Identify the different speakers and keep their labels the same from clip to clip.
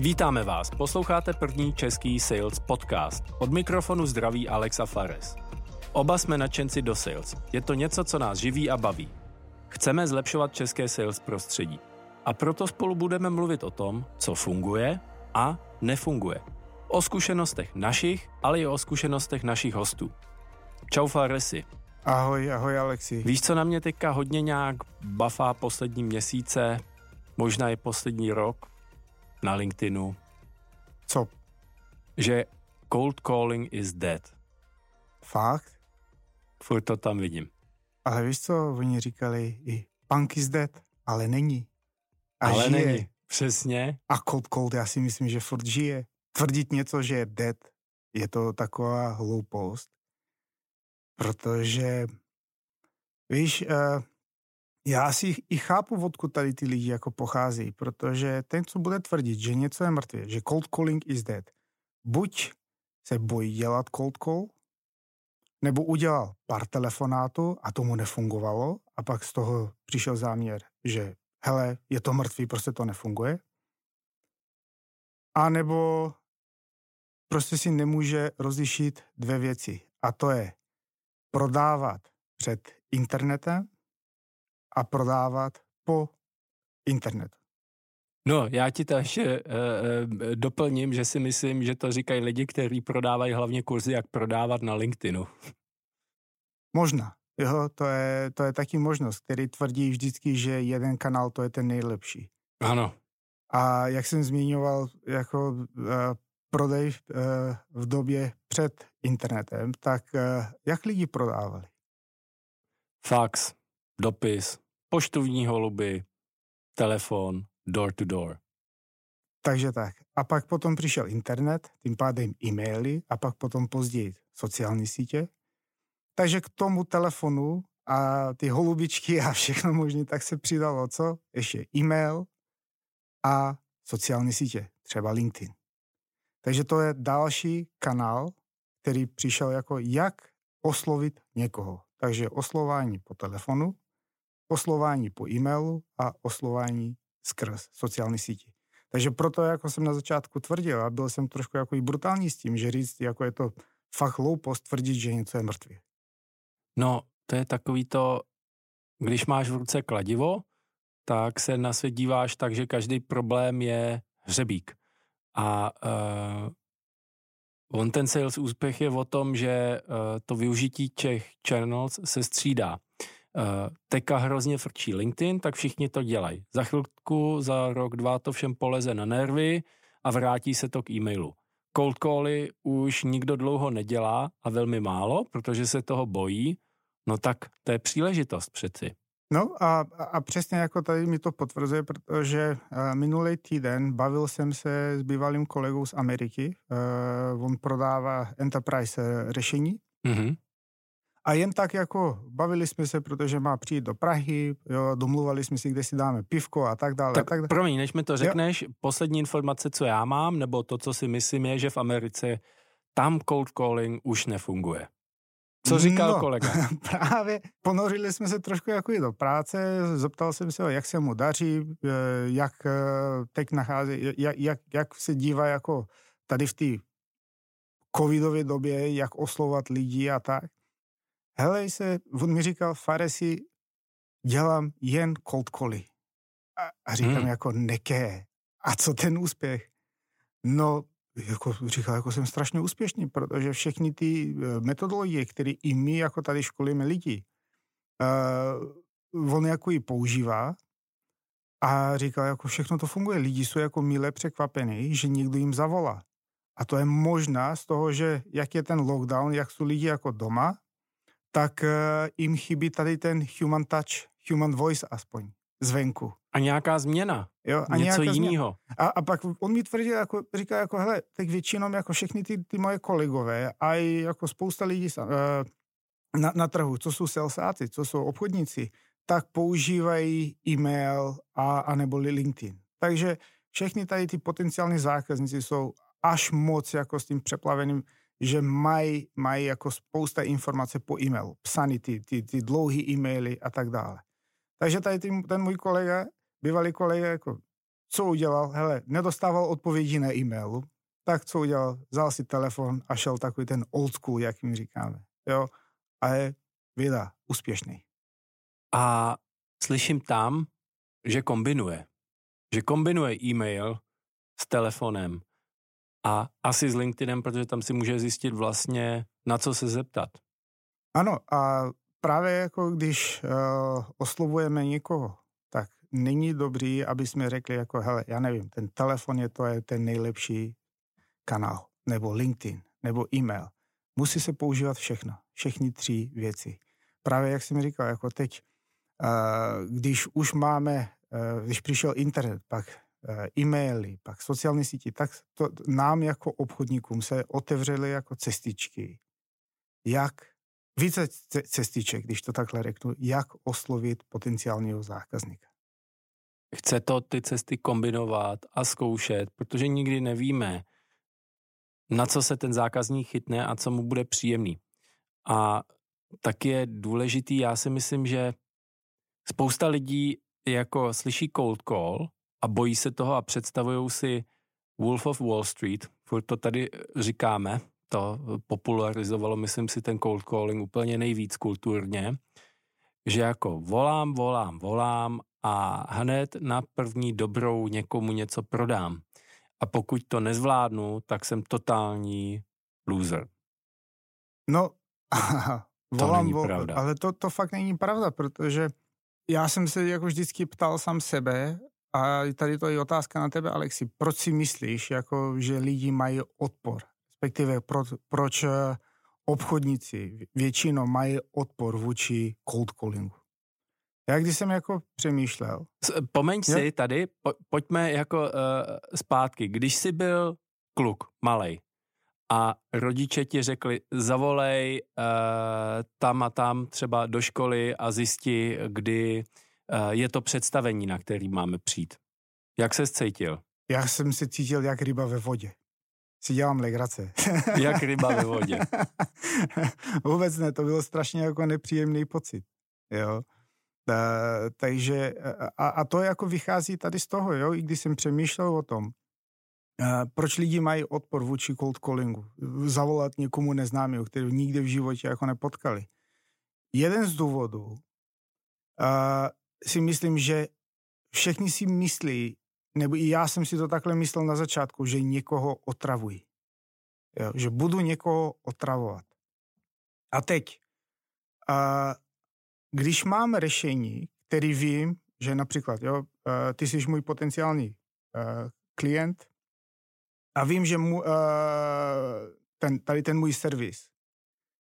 Speaker 1: Vítáme vás, posloucháte první český sales podcast. Od mikrofonu zdraví Alexa Fares. Oba jsme nadšenci do sales. Je to něco, co nás živí a baví. Chceme zlepšovat české sales prostředí. A proto spolu budeme mluvit o tom, co funguje a nefunguje. O zkušenostech našich, ale i o zkušenostech našich hostů. Čau Faresi.
Speaker 2: Ahoj, ahoj Alexi.
Speaker 1: Víš, co na mě teďka hodně nějak bafá poslední měsíce, možná i poslední rok na LinkedInu?
Speaker 2: Co?
Speaker 1: Že cold calling is dead.
Speaker 2: Fakt?
Speaker 1: Furt to tam vidím.
Speaker 2: Ale víš co, oni říkali i punk is dead, ale není.
Speaker 1: A ale žije. není, přesně.
Speaker 2: A cold cold, já si myslím, že furt žije. Tvrdit něco, že je dead, je to taková hloupost. Protože, víš, uh, já si i chápu, odkud tady ty lidi jako pochází, protože ten, co bude tvrdit, že něco je mrtvé, že cold calling is dead, buď se bojí dělat cold call, nebo udělal pár telefonátů a tomu nefungovalo a pak z toho přišel záměr, že hele, je to mrtvý, prostě to nefunguje. A nebo prostě si nemůže rozlišit dvě věci. A to je prodávat před internetem a prodávat po internetu.
Speaker 1: No, já ti to ještě uh, doplním, že si myslím, že to říkají lidi, kteří prodávají hlavně kurzy, jak prodávat na LinkedInu.
Speaker 2: Možná. Jo, to je, to je taky možnost, který tvrdí vždycky, že jeden kanál to je ten nejlepší.
Speaker 1: Ano.
Speaker 2: A jak jsem zmiňoval, jako uh, prodej uh, v době před internetem, tak uh, jak lidi prodávali?
Speaker 1: Fax, dopis, poštovní holuby, telefon, door to door.
Speaker 2: Takže tak. A pak potom přišel internet, tím pádem e-maily a pak potom později sociální sítě. Takže k tomu telefonu a ty holubičky a všechno možné, tak se přidalo co? Ještě e-mail a sociální sítě, třeba LinkedIn. Takže to je další kanál, který přišel jako jak oslovit někoho. Takže oslování po telefonu, oslování po e-mailu a oslování skrz sociální sítě. Takže proto, jako jsem na začátku tvrdil, a byl jsem trošku jako i brutální s tím, že říct, jako je to fakt hloupost tvrdit, že něco je mrtvé.
Speaker 1: No, to je takový to, když máš v ruce kladivo, tak se na svět díváš tak, že každý problém je hřebík. A uh, on ten sales úspěch je o tom, že uh, to využití těch channels se střídá. Uh, teka hrozně frčí LinkedIn, tak všichni to dělají. Za chvilku, za rok, dva to všem poleze na nervy a vrátí se to k e-mailu. Cold cally už nikdo dlouho nedělá a velmi málo, protože se toho bojí. No tak to je příležitost přeci.
Speaker 2: No a, a přesně jako tady mi to potvrzuje, protože uh, minulý týden bavil jsem se s bývalým kolegou z Ameriky. Uh, on prodává enterprise řešení. Mm-hmm. A jen tak jako bavili jsme se, protože má přijít do Prahy, jo, domluvali jsme si, kde si dáme pivko a tak dále.
Speaker 1: Tak,
Speaker 2: tak dále.
Speaker 1: promiň, než mi to řekneš, jo. poslední informace, co já mám, nebo to, co si myslím, je, že v Americe tam cold calling už nefunguje. Co říkal no, kolega?
Speaker 2: Právě ponořili jsme se trošku jako i do práce, zeptal jsem se ho, jak se mu daří, eh, jak eh, teď nachází, jak, jak, jak se dívá jako tady v té covidové době, jak oslovat lidi a tak. Hele, se, on mi říkal, Faresi, dělám jen cold cally. A, a říkám hmm. jako neké. A co ten úspěch? No, jako říkal, jako jsem strašně úspěšný, protože všechny ty eh, metodologie, které i my jako tady školíme lidi, uh, on jako ji používá a říkal, jako všechno to funguje. Lidi jsou jako milé překvapení, že někdo jim zavolá. A to je možná z toho, že jak je ten lockdown, jak jsou lidi jako doma, tak uh, jim chybí tady ten human touch, human voice aspoň zvenku.
Speaker 1: A nějaká změna. Jo, a něco jiného.
Speaker 2: A, a pak on mi tvrdil, jako, říká, jako, hele, tak většinou jako všechny ty, ty moje kolegové a i jako spousta lidí uh, na, na trhu, co jsou salesáci, co jsou obchodníci, tak používají e-mail a, a nebo LinkedIn. Takže všechny tady ty potenciální zákazníci jsou až moc jako s tím přeplaveným, že mají, mají jako spousta informace po e-mailu, psaný ty, ty, ty dlouhé e-maily a tak dále. Takže tady ten můj kolega bývalý kolega jako co udělal? Hele, nedostával odpovědi na e-mailu, tak co udělal? Vzal si telefon a šel takový ten old school, jak mi říkáme. Jo? A je vida úspěšný.
Speaker 1: A slyším tam, že kombinuje. Že kombinuje e-mail s telefonem a asi s LinkedInem, protože tam si může zjistit vlastně, na co se zeptat.
Speaker 2: Ano, a právě jako když uh, oslovujeme někoho, tak není dobrý, aby jsme řekli jako, hele, já nevím, ten telefon je to je ten nejlepší kanál, nebo LinkedIn, nebo e-mail. Musí se používat všechno, všechny tři věci. Právě jak jsem říkal, jako teď, uh, když už máme, uh, když přišel internet, pak e-maily, pak sociální sítě, tak to nám jako obchodníkům se otevřely jako cestičky, jak více cestiček, když to takhle řeknu, jak oslovit potenciálního zákazníka.
Speaker 1: Chce to ty cesty kombinovat a zkoušet, protože nikdy nevíme, na co se ten zákazník chytne a co mu bude příjemný. A tak je důležitý, já si myslím, že spousta lidí jako slyší cold call a bojí se toho a představují si Wolf of Wall Street, furt to tady říkáme, to popularizovalo, myslím si, ten cold calling úplně nejvíc kulturně, že jako volám, volám, volám a hned na první dobrou někomu něco prodám. A pokud to nezvládnu, tak jsem totální loser.
Speaker 2: No, volám, to pravda. ale to, to fakt není pravda, protože já jsem se jako vždycky ptal sám sebe a tady to je otázka na tebe, Alexi. Proč si myslíš, jako, že lidi mají odpor? Respektive pro, proč eh, obchodníci většinou mají odpor vůči cold callingu? Já když jsem jako přemýšlel.
Speaker 1: Pomeň si jo? tady, po, pojďme jako uh, zpátky. Když jsi byl kluk, malej, a rodiče ti řekli, zavolej uh, tam a tam třeba do školy a zjisti, kdy uh, je to představení, na který máme přijít. Jak se cítil?
Speaker 2: Já jsem se cítil jak ryba ve vodě. Si dělám legrace.
Speaker 1: jak ryba ve vodě.
Speaker 2: Vůbec ne, to bylo strašně jako nepříjemný pocit. Jo. Uh, takže a, a to jako vychází tady z toho, jo, i když jsem přemýšlel o tom, uh, proč lidi mají odpor vůči cold callingu, zavolat někomu neznámému, který nikdy v životě jako nepotkali. Jeden z důvodů uh, si myslím, že všichni si myslí, nebo i já jsem si to takhle myslel na začátku, že někoho otravují. Jo, že budu někoho otravovat. A teď, uh, když mám řešení, který vím, že například, jo, ty jsi můj potenciální klient a vím, že mu, ten, tady ten můj servis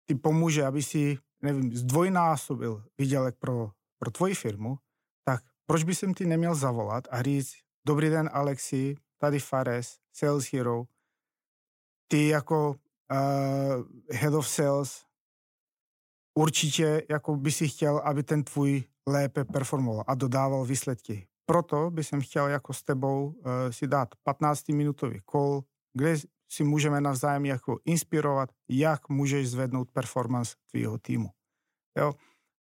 Speaker 2: ty pomůže, aby si, nevím, zdvojnásobil výdělek pro, pro tvoji firmu, tak proč by jsem ty neměl zavolat a říct, dobrý den Alexi, tady Fares, Sales Hero, ty jako uh, head of sales určitě jako by si chtěl, aby ten tvůj lépe performoval a dodával výsledky. Proto by jsem chtěl jako s tebou uh, si dát 15-minutový call, kde si můžeme navzájem jako inspirovat, jak můžeš zvednout performance tvýho týmu. Jo?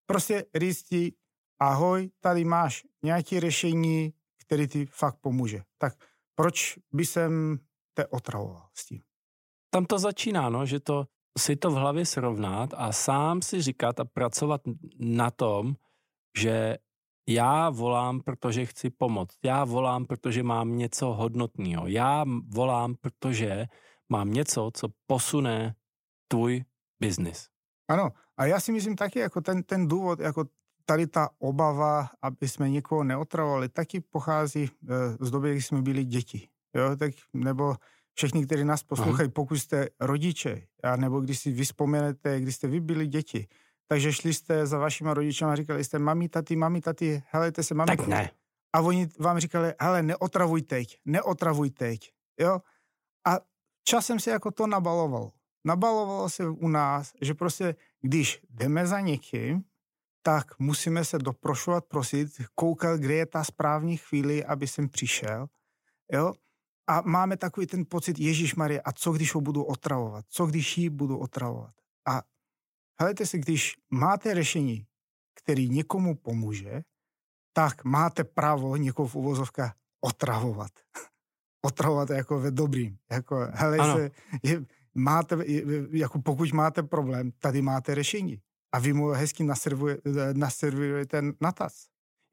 Speaker 2: Prostě říct ti, ahoj, tady máš nějaké řešení, který ti fakt pomůže. Tak proč by jsem te otravoval s tím?
Speaker 1: Tam to začíná, no, že to si to v hlavě srovnat a sám si říkat a pracovat na tom, že já volám, protože chci pomoct. Já volám, protože mám něco hodnotného. Já volám, protože mám něco, co posune tvůj biznis.
Speaker 2: Ano, a já si myslím taky, jako ten, ten důvod, jako tady ta obava, aby jsme někoho neotravovali, taky pochází eh, z doby, kdy jsme byli děti. Jo, tak, nebo všichni, kteří nás poslouchají, Aha. pokud jste rodiče, a nebo když si vyspomenete, když jste vy byli děti, takže šli jste za vašima rodičema a říkali jste, mami, taty, mami, taty, helejte se, mami.
Speaker 1: Tak ne.
Speaker 2: A oni vám říkali, hele, neotravuj teď, neotravuj teď, jo. A časem se jako to nabalovalo. Nabalovalo se u nás, že prostě, když jdeme za někým, tak musíme se doprošovat, prosit, koukat, kde je ta správní chvíli, aby jsem přišel, jo a máme takový ten pocit, Ježíš Marie, a co když ho budu otravovat? Co když ji budu otravovat? A helejte si, když máte řešení, který někomu pomůže, tak máte právo někoho v uvozovkách otravovat. otravovat jako ve dobrým. Jako, hele, se, je, máte, je, jako pokud máte problém, tady máte řešení. A vy mu hezky naservujete na tas.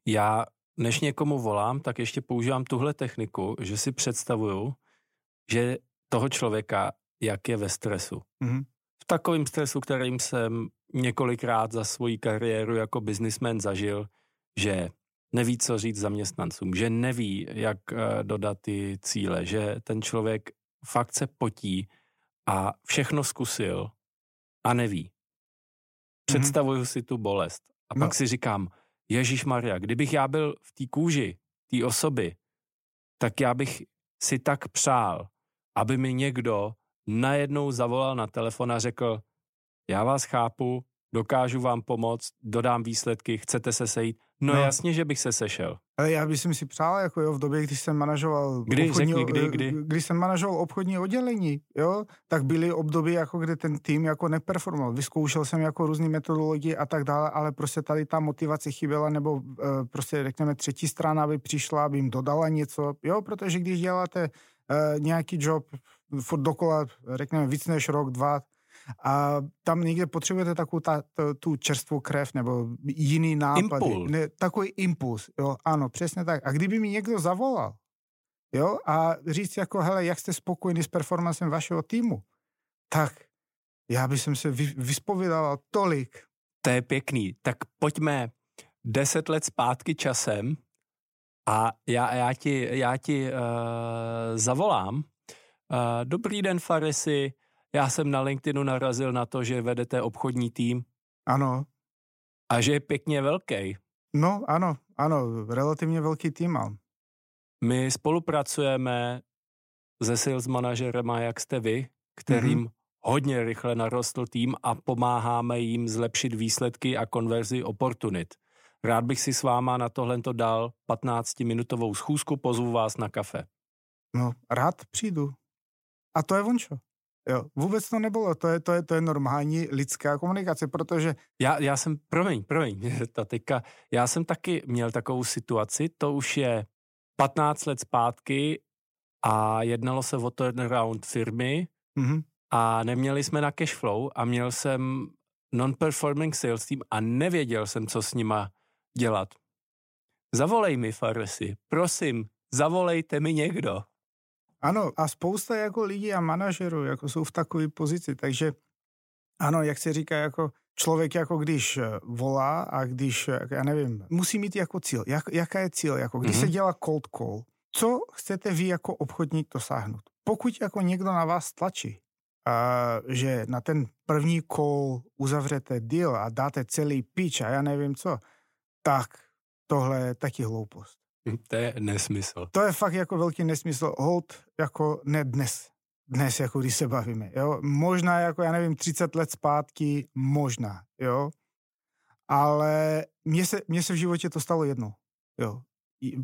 Speaker 1: Já, než někomu volám, tak ještě používám tuhle techniku, že si představuju, že toho člověka, jak je ve stresu. Mm-hmm. V takovém stresu, kterým jsem několikrát za svoji kariéru jako businessman zažil, že neví, co říct zaměstnancům, že neví, jak eh, dodat ty cíle, že ten člověk fakt se potí a všechno zkusil a neví. Mhm. Představuju si tu bolest a no. pak si říkám, Ježíš Maria, kdybych já byl v té kůži té osoby, tak já bych si tak přál, aby mi někdo najednou zavolal na telefon a řekl, já vás chápu, dokážu vám pomoct, dodám výsledky, chcete se sejít. No, no jasně, že bych se sešel.
Speaker 2: Ale já bych si přál, jako jo, v době, když jsem manažoval
Speaker 1: kdy, obchodní, řekni, kdy, kdy?
Speaker 2: když jsem manažoval obchodní oddělení, jo, tak byly období, jako kde ten tým jako neperformoval. Vyzkoušel jsem jako různé metodologie a tak dále, ale prostě tady ta motivace chyběla, nebo uh, prostě řekněme třetí strana, aby přišla, aby jim dodala něco, jo, protože když děláte uh, nějaký job furt dokola, řekněme víc než rok, dva, a tam někde potřebujete takovou ta, tu čerstvou krev nebo jiný nápad.
Speaker 1: Impuls.
Speaker 2: Ne, takový impuls, jo, ano, přesně tak. A kdyby mi někdo zavolal, jo, a říct jako, hele, jak jste spokojení s performancem vašeho týmu, tak já bych se vy, vyspovídal tolik.
Speaker 1: To je pěkný. Tak pojďme deset let zpátky časem a já, já ti, já ti uh, zavolám. Uh, dobrý den, Farisi, já jsem na LinkedInu narazil na to, že vedete obchodní tým.
Speaker 2: Ano.
Speaker 1: A že je pěkně velký.
Speaker 2: No, ano, ano, relativně velký tým mám.
Speaker 1: My spolupracujeme se sales manažerem, jak jste vy, kterým mm-hmm. hodně rychle narostl tým a pomáháme jim zlepšit výsledky a konverzi oportunit. Rád bych si s váma na tohle dal 15-minutovou schůzku, pozvu vás na kafe.
Speaker 2: No, rád přijdu. A to je vončo. Jo, vůbec to nebylo, to je, to je, to je normální lidská komunikace, protože...
Speaker 1: Já, já jsem, promiň, promiň, ta teďka, já jsem taky měl takovou situaci, to už je 15 let zpátky a jednalo se o turnaround firmy mm-hmm. a neměli jsme na cash flow a měl jsem non-performing sales team a nevěděl jsem, co s nima dělat. Zavolej mi, Faresi, prosím, zavolejte mi někdo.
Speaker 2: Ano, a spousta jako lidí a manažerů jako jsou v takové pozici, takže ano, jak se říká, jako člověk jako když eh, volá a když, eh, já nevím, musí mít jako cíl. Jak, jaká je cíl? Jako když mm-hmm. se mhm. dělá cold call, co chcete vy jako obchodník dosáhnout? Pokud jako někdo na vás tlačí, a, že na ten první call uzavřete deal a dáte celý pitch a já nevím co, tak tohle je taky hloupost.
Speaker 1: To je nesmysl.
Speaker 2: To je fakt jako velký nesmysl. Hold jako ne dnes. Dnes, jako když se bavíme. Jo? Možná jako, já nevím, 30 let zpátky, možná, jo. Ale mně se, mně se v životě to stalo jedno, jo.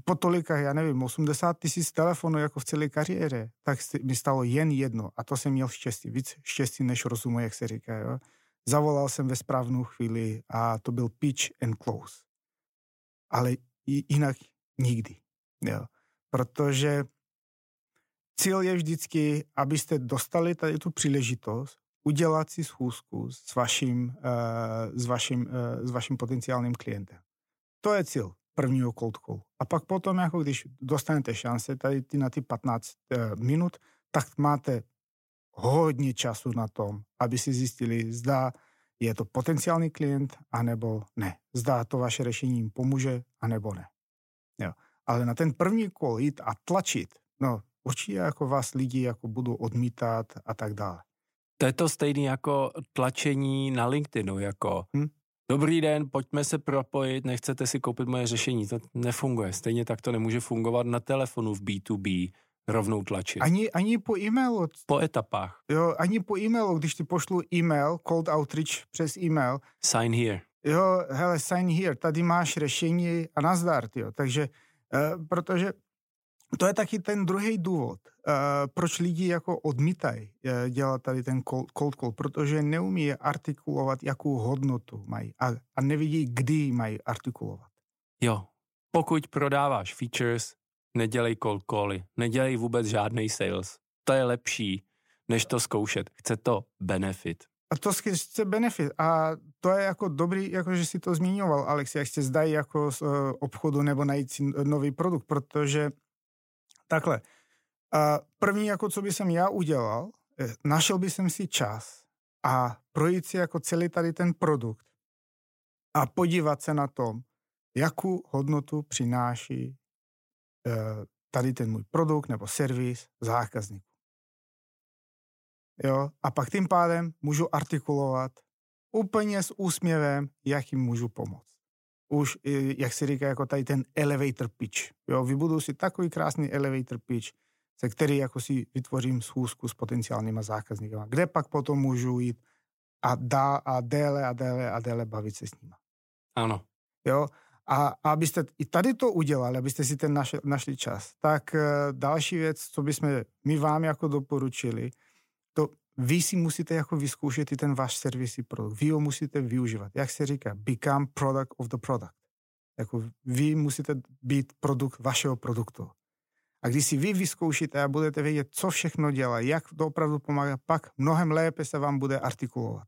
Speaker 2: Po tolika, já nevím, 80 tisíc telefonů jako v celé kariéře, tak mi stalo jen jedno a to jsem měl štěstí, víc štěstí než rozumu, jak se říká, jo. Zavolal jsem ve správnou chvíli a to byl pitch and close. Ale jinak Nikdy. Jo. Protože cíl je vždycky, abyste dostali tady tu příležitost udělat si schůzku s vaším, uh, s vaším, uh, s vaším potenciálním klientem. To je cíl prvního cold call. A pak potom, jako když dostanete šance tady ty na ty 15 uh, eh, minut, tak máte hodně času na tom, aby si zjistili, zda je to potenciální klient, anebo ne. Zda to vaše řešení jim pomůže, anebo ne. Ale na ten první kol jít a tlačit, no určitě jako vás lidi jako budou odmítat a tak dále.
Speaker 1: To je to stejné jako tlačení na LinkedInu, jako hm? dobrý den, pojďme se propojit, nechcete si koupit moje řešení, to nefunguje. Stejně tak to nemůže fungovat na telefonu v B2B, rovnou tlačit.
Speaker 2: Ani, ani po e-mailu.
Speaker 1: Po etapách.
Speaker 2: Jo, ani po e-mailu, když ti pošlu e-mail, cold outreach přes e-mail.
Speaker 1: Sign here.
Speaker 2: Jo, hele, sign here, tady máš řešení a nazdar, jo. Takže, protože to je taky ten druhý důvod, uh, proč lidi jako odmítají uh, dělat tady ten cold call, protože neumí artikulovat, jakou hodnotu mají a, a nevidí, kdy mají artikulovat.
Speaker 1: Jo, pokud prodáváš features, nedělej cold cally, nedělej vůbec žádný sales. To je lepší, než to zkoušet. Chce to benefit.
Speaker 2: A to chce benefit. A to je jako dobrý, jako že si to zmiňoval, Alex, jak se zdají jako z uh, obchodu nebo najít si nový produkt, protože takhle, uh, první, jako co by jsem já udělal, našel by jsem si čas a projít si jako celý tady ten produkt a podívat se na tom, jakou hodnotu přináší tady ten můj produkt nebo servis zákazníku. Jo? A pak tím pádem můžu artikulovat úplně s úsměvem, jak jim můžu pomoct. Už, jak se říká, jako tady ten elevator pitch. Jo? Vybudu si takový krásný elevator pitch, se který jako si vytvořím schůzku s potenciálníma zákazníky, kde pak potom můžu jít a, dá, a déle a déle a déle bavit se s nimi.
Speaker 1: Ano.
Speaker 2: Jo? A, a abyste i tady to udělali, abyste si ten našli, našli čas, tak uh, další věc, co bychom my vám jako doporučili, to vy si musíte jako vyzkoušet i ten váš servisní produkt. Vy ho musíte využívat. Jak se říká, become product of the product. Jako vy musíte být produkt vašeho produktu. A když si vy vyzkoušíte a budete vědět, co všechno dělá, jak to opravdu pomáhá, pak mnohem lépe se vám bude artikulovat.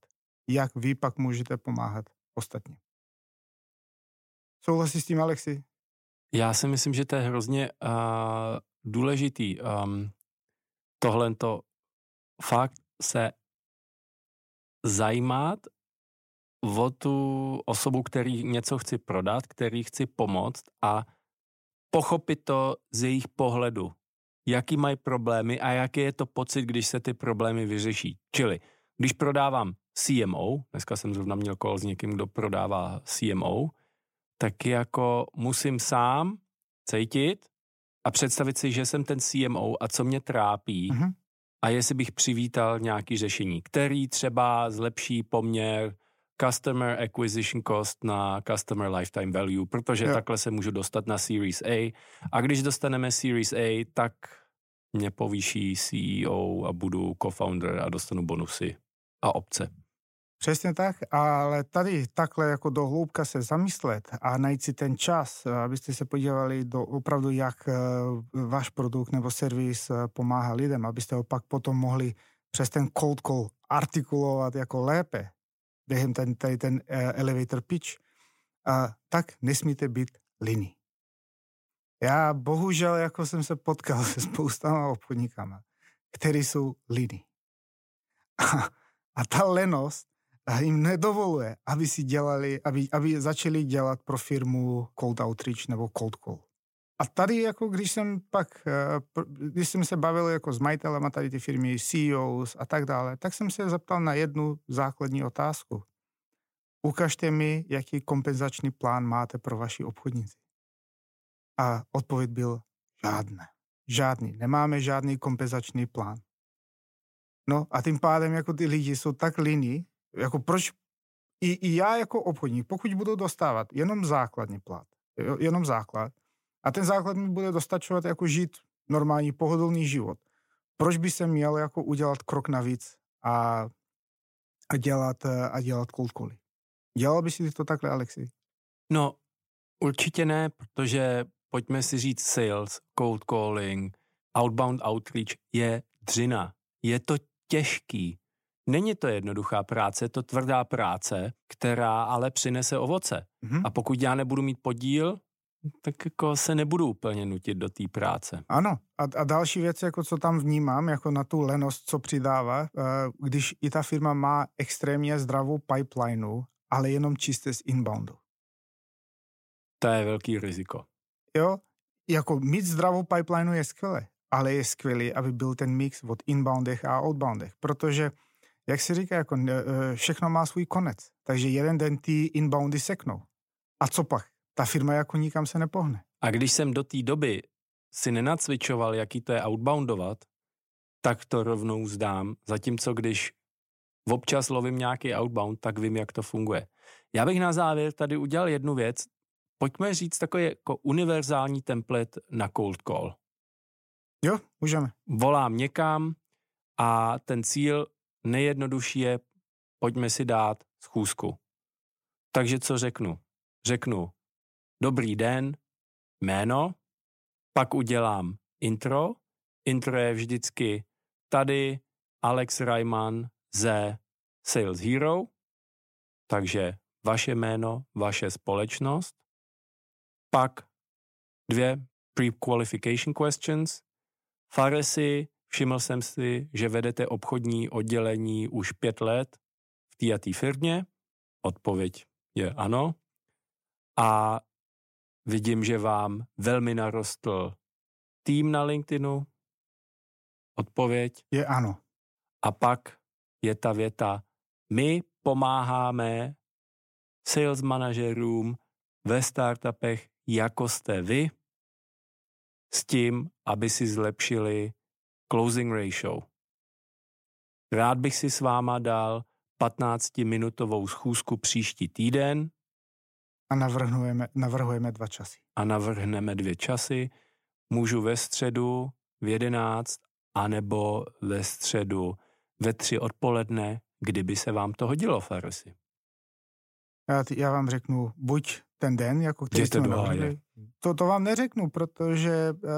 Speaker 2: Jak vy pak můžete pomáhat ostatním. Souhlasí s tím, Alexi?
Speaker 1: Já si myslím, že to je hrozně uh, důležitý. Um, tohle to fakt se zajímat o tu osobu, který něco chci prodat, který chci pomoct a pochopit to z jejich pohledu. Jaký mají problémy a jaký je to pocit, když se ty problémy vyřeší. Čili, když prodávám CMO, dneska jsem zrovna měl kol s někým, kdo prodává CMO, tak jako musím sám cítit a představit si, že jsem ten CMO a co mě trápí uh-huh a jestli bych přivítal nějaký řešení, který třeba zlepší poměr customer acquisition cost na customer lifetime value, protože jo. takhle se můžu dostat na Series A. A když dostaneme Series A, tak mě povýší CEO a budu co-founder a dostanu bonusy a obce.
Speaker 2: Přesně tak, ale tady takhle jako do hloubka se zamyslet a najít si ten čas, abyste se podívali do opravdu, jak eh, váš produkt nebo servis eh, pomáhá lidem, abyste ho pak potom mohli přes ten cold call artikulovat jako lépe během ten, tady ten eh, elevator pitch, tak nesmíte být liny. Já bohužel jako jsem se potkal se spoustama obchodníkama, který jsou liny. A, a ta lenost jim nedovoluje, aby si dělali, aby, aby začali dělat pro firmu cold outreach nebo cold call. A tady, jako když jsem pak, eh, když jsem se bavil jako s majitelem a tady ty firmy, CEOs a tak dále, tak jsem se zeptal na jednu základní otázku. Ukažte mi, jaký kompenzační plán máte pro vaši obchodníci. A odpověď byl žádné. Žádný. Nemáme žádný kompenzační plán. No a tím pádem jako ty lidi jsou tak líní, jako proč i, i já jako obchodník, pokud budu dostávat jenom základní plat, jenom základ, a ten základ mi bude dostačovat jako žít normální pohodlný život, proč by se měl jako udělat krok navíc a, a dělat, a dělat cold? Dělal by si to takhle, Alexi?
Speaker 1: No, určitě ne, protože pojďme si říct sales, cold calling, outbound outreach je dřina. Je to těžký. Není to jednoduchá práce, je to tvrdá práce, která ale přinese ovoce. Mm-hmm. A pokud já nebudu mít podíl, tak jako se nebudu úplně nutit do té práce.
Speaker 2: Ano. A, a další věc, jako co tam vnímám, jako na tu lenost, co přidává, eh, když i ta firma má extrémně zdravou pipelineu, ale jenom čisté z inboundu.
Speaker 1: To je velký riziko.
Speaker 2: Jo, jako mít zdravou pipelineu je skvělé, ale je skvělý, aby byl ten mix od inboundech a outboundech, protože jak se říká, jako e, všechno má svůj konec. Takže jeden den ty inboundy seknou. A co pak? Ta firma jako nikam se nepohne.
Speaker 1: A když jsem do té doby si nenacvičoval, jaký to je outboundovat, tak to rovnou zdám. Zatímco když občas lovím nějaký outbound, tak vím, jak to funguje. Já bych na závěr tady udělal jednu věc. Pojďme říct takový jako univerzální template na cold call.
Speaker 2: Jo, můžeme.
Speaker 1: Volám někam a ten cíl nejjednodušší je, pojďme si dát schůzku. Takže co řeknu? Řeknu, dobrý den, jméno, Pak udělám intro. Intro je vždycky tady Alex Reimann ze Sales Hero. Takže vaše jméno, vaše společnost. Pak dvě pre-qualification questions. Faresi, všiml jsem si, že vedete obchodní oddělení už pět let v té a té firmě. Odpověď je ano. A vidím, že vám velmi narostl tým na LinkedInu. Odpověď
Speaker 2: je ano.
Speaker 1: A pak je ta věta, my pomáháme sales manažerům ve startupech, jako jste vy, s tím, aby si zlepšili closing ratio. Rád bych si s váma dal 15-minutovou schůzku příští týden.
Speaker 2: A navrhujeme, navrhujeme dva časy.
Speaker 1: A navrhneme dvě časy. Můžu ve středu v 11 anebo ve středu ve tři odpoledne, kdyby se vám to hodilo, Farsi.
Speaker 2: Já, já vám řeknu, buď ten den, jako který
Speaker 1: Jděte
Speaker 2: jsme
Speaker 1: navrhli.
Speaker 2: To, to vám neřeknu, protože uh,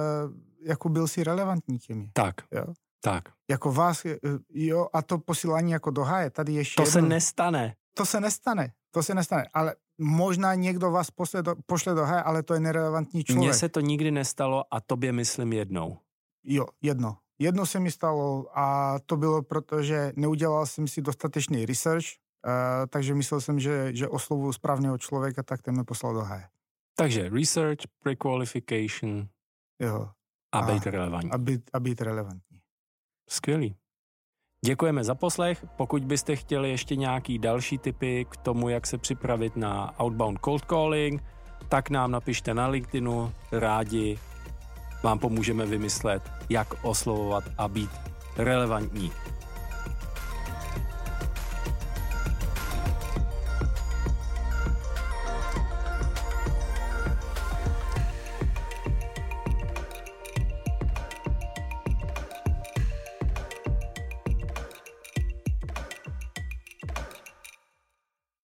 Speaker 2: jako byl si relevantní těmi.
Speaker 1: Tak,
Speaker 2: jo?
Speaker 1: tak.
Speaker 2: Jako vás, eh, jo, a to posílání jako do háje, tady ještě
Speaker 1: To
Speaker 2: jedno,
Speaker 1: se nestane.
Speaker 2: To se nestane, to se nestane, ale možná někdo vás pošle do, pošle do háje, ale to je nerelevantní člověk.
Speaker 1: Mně se to nikdy nestalo a tobě myslím jednou.
Speaker 2: Jo, jedno. Jedno se mi stalo a to bylo proto, že neudělal jsem si dostatečný research, uh, takže myslel jsem, že, že oslovuju správného člověka, tak ten mě poslal do háje.
Speaker 1: Takže research, pre-qualification
Speaker 2: jo.
Speaker 1: A, a být relevantní.
Speaker 2: A být, a být relevantní.
Speaker 1: Skvělý. Děkujeme za poslech. Pokud byste chtěli ještě nějaký další tipy k tomu, jak se připravit na outbound cold calling, tak nám napište na LinkedInu, rádi vám pomůžeme vymyslet, jak oslovovat a být relevantní.